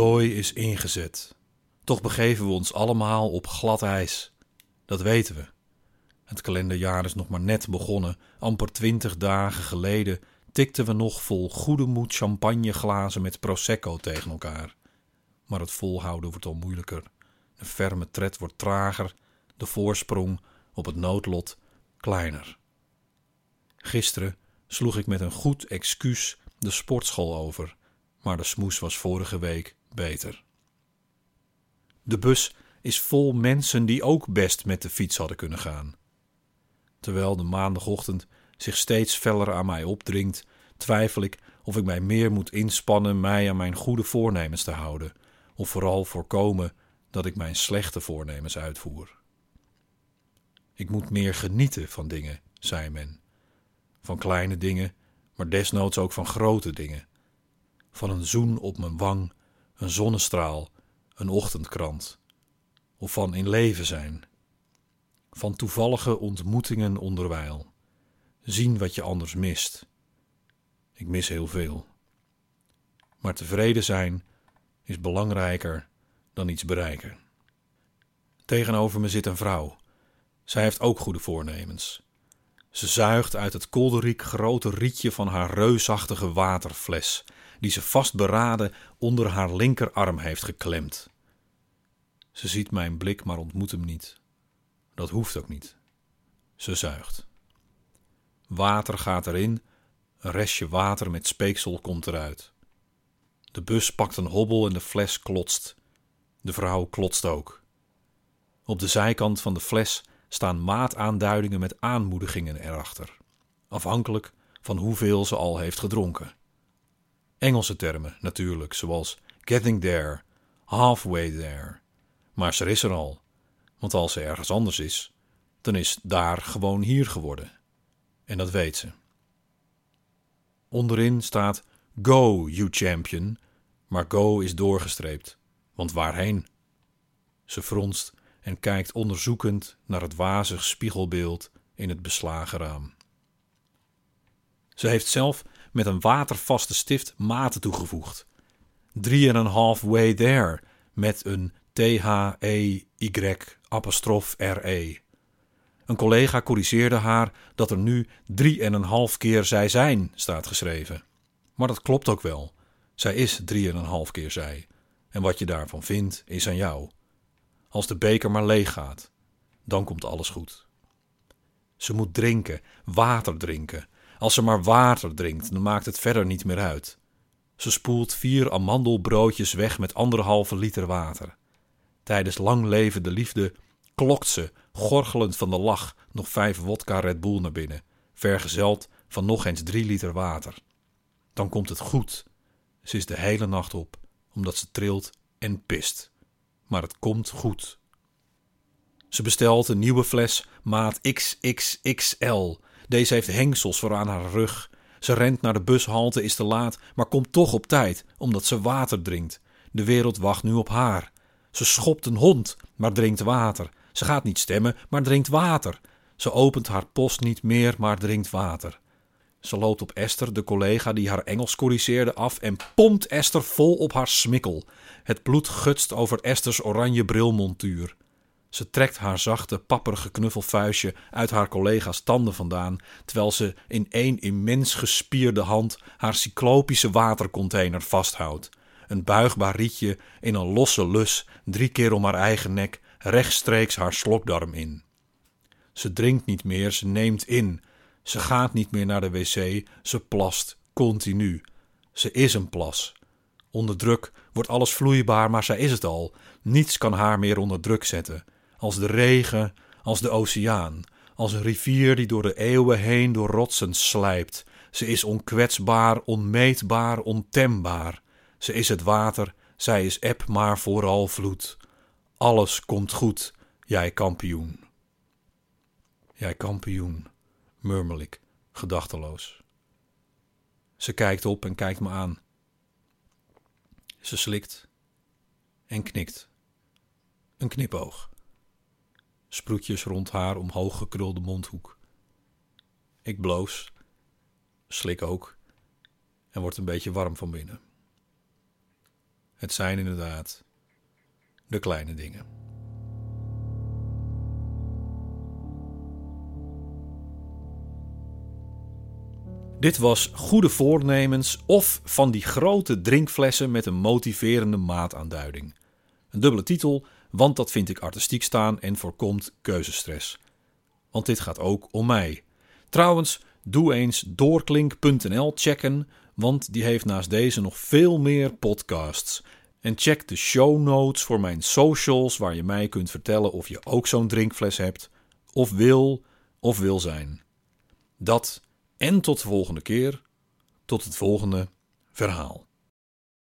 dooi is ingezet. Toch begeven we ons allemaal op glad ijs. Dat weten we. Het kalenderjaar is nog maar net begonnen. Amper twintig dagen geleden tikten we nog vol goede moed champagneglazen met prosecco tegen elkaar. Maar het volhouden wordt al moeilijker. De ferme tred wordt trager, de voorsprong op het noodlot kleiner. Gisteren sloeg ik met een goed excuus de sportschool over, maar de smoes was vorige week beter. De bus is vol mensen die ook best met de fiets hadden kunnen gaan. Terwijl de maandagochtend zich steeds feller aan mij opdringt, twijfel ik of ik mij meer moet inspannen mij aan mijn goede voornemens te houden, of vooral voorkomen dat ik mijn slechte voornemens uitvoer. Ik moet meer genieten van dingen, zei men. Van kleine dingen, maar desnoods ook van grote dingen. Van een zoen op mijn wang, een zonnestraal, een ochtendkrant. Of van in leven zijn. Van toevallige ontmoetingen onderwijl. Zien wat je anders mist. Ik mis heel veel. Maar tevreden zijn is belangrijker dan iets bereiken. Tegenover me zit een vrouw. Zij heeft ook goede voornemens. Ze zuigt uit het kolderiek grote rietje van haar reusachtige waterfles, die ze vastberaden onder haar linkerarm heeft geklemd. Ze ziet mijn blik, maar ontmoet hem niet. Dat hoeft ook niet. Ze zuigt. Water gaat erin, een restje water met speeksel komt eruit. De bus pakt een hobbel en de fles klotst. De vrouw klotst ook. Op de zijkant van de fles staan maataanduidingen met aanmoedigingen erachter, afhankelijk van hoeveel ze al heeft gedronken. Engelse termen natuurlijk, zoals getting there, halfway there. Maar ze is er al, want als ze ergens anders is, dan is daar gewoon hier geworden. En dat weet ze. Onderin staat Go, you champion, maar Go is doorgestreept, want waarheen? Ze fronst en kijkt onderzoekend naar het wazig spiegelbeeld in het beslagen raam. Ze heeft zelf met een watervaste stift maten toegevoegd. Drie en een half way there met een T-H-E-Y apostrof R-E. Een collega corrigeerde haar dat er nu drie en een half keer zij zijn staat geschreven. Maar dat klopt ook wel. Zij is drie en een half keer zij. En wat je daarvan vindt, is aan jou. Als de beker maar leeg gaat, dan komt alles goed. Ze moet drinken, water drinken. Als ze maar water drinkt, dan maakt het verder niet meer uit. Ze spoelt vier amandelbroodjes weg met anderhalve liter water. Tijdens lang levende liefde klokt ze, gorgelend van de lach, nog vijf wodka Red Bull naar binnen, vergezeld van nog eens drie liter water. Dan komt het goed. Ze is de hele nacht op, omdat ze trilt en pist maar het komt goed. Ze bestelt een nieuwe fles maat XXXL. Deze heeft hengsels voor aan haar rug. Ze rent naar de bushalte, is te laat, maar komt toch op tijd, omdat ze water drinkt. De wereld wacht nu op haar. Ze schopt een hond, maar drinkt water. Ze gaat niet stemmen, maar drinkt water. Ze opent haar post niet meer, maar drinkt water. Ze loopt op Esther, de collega die haar Engels corrigeerde, af en pompt Esther vol op haar smikkel. Het bloed gutst over Esther's oranje brilmontuur. Ze trekt haar zachte, papperige knuffelvuistje uit haar collega's tanden vandaan, terwijl ze in één immens gespierde hand haar cyclopische watercontainer vasthoudt. Een buigbaar rietje in een losse lus, drie keer om haar eigen nek, rechtstreeks haar slokdarm in. Ze drinkt niet meer, ze neemt in. Ze gaat niet meer naar de wc, ze plast continu. Ze is een plas. Onder druk wordt alles vloeibaar, maar zij is het al. Niets kan haar meer onder druk zetten. Als de regen, als de oceaan, als een rivier die door de eeuwen heen door rotsen slijpt. Ze is onkwetsbaar, onmeetbaar, ontembaar. Ze is het water, zij is eb, maar vooral vloed. Alles komt goed, jij kampioen. Jij kampioen, murmel ik, gedachteloos. Ze kijkt op en kijkt me aan. Ze slikt en knikt. Een knipoog. Sproetjes rond haar omhoog gekrulde mondhoek. Ik bloos, slik ook en word een beetje warm van binnen. Het zijn inderdaad de kleine dingen. Dit was Goede Voornemens of van die grote drinkflessen met een motiverende maataanduiding. Een dubbele titel, want dat vind ik artistiek staan en voorkomt keuzestress. Want dit gaat ook om mij. Trouwens, doe eens doorklink.nl checken, want die heeft naast deze nog veel meer podcasts. En check de show notes voor mijn socials, waar je mij kunt vertellen of je ook zo'n drinkfles hebt, of wil of wil zijn. Dat en tot de volgende keer, tot het volgende verhaal.